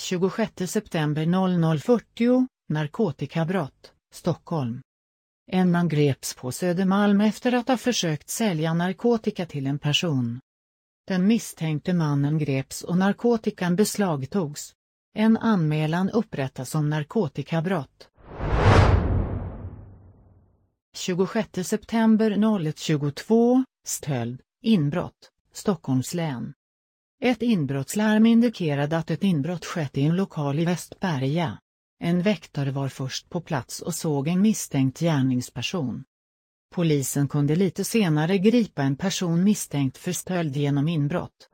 26 september 00.40, narkotikabrott, Stockholm. En man greps på Södermalm efter att ha försökt sälja narkotika till en person. Den misstänkte mannen greps och narkotikan beslagtogs. En anmälan upprättas om narkotikabrott. 26 september 01.22, stöld, inbrott, Stockholms län. Ett inbrottslarm indikerade att ett inbrott skett i en lokal i Västberga. En väktare var först på plats och såg en misstänkt gärningsperson. Polisen kunde lite senare gripa en person misstänkt för stöld genom inbrott.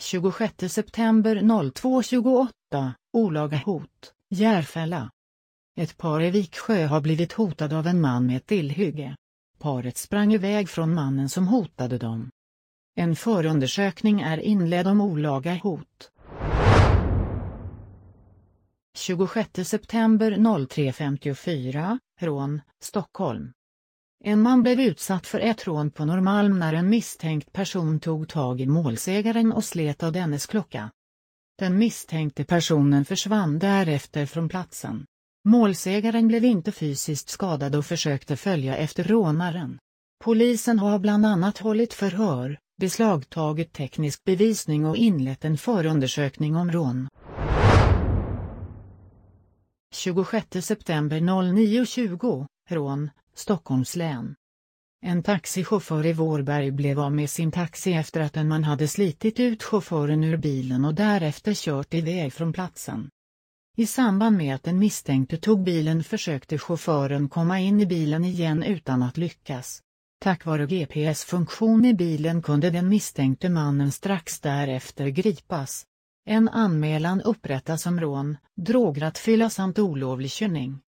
26 september 02.28, olaga hot, Järfälla. Ett par i Viksjö har blivit hotade av en man med ett tillhygge. Paret sprang iväg från mannen som hotade dem. En förundersökning är inledd om olaga hot. 26 september 03.54, rån, Stockholm. En man blev utsatt för ett rån på Norrmalm när en misstänkt person tog tag i målsägaren och slet av dennes klocka. Den misstänkte personen försvann därefter från platsen. Målsägaren blev inte fysiskt skadad och försökte följa efter rånaren. Polisen har bland annat hållit förhör, beslagtagit teknisk bevisning och inlett en förundersökning om rån. 26 september 09.20, rån, Stockholms län. En taxichaufför i Vårberg blev av med sin taxi efter att en man hade slitit ut chauffören ur bilen och därefter kört iväg från platsen. I samband med att den misstänkte tog bilen försökte chauffören komma in i bilen igen utan att lyckas. Tack vare GPS-funktion i bilen kunde den misstänkte mannen strax därefter gripas. En anmälan upprättas om rån, drograttfylla samt olovlig körning.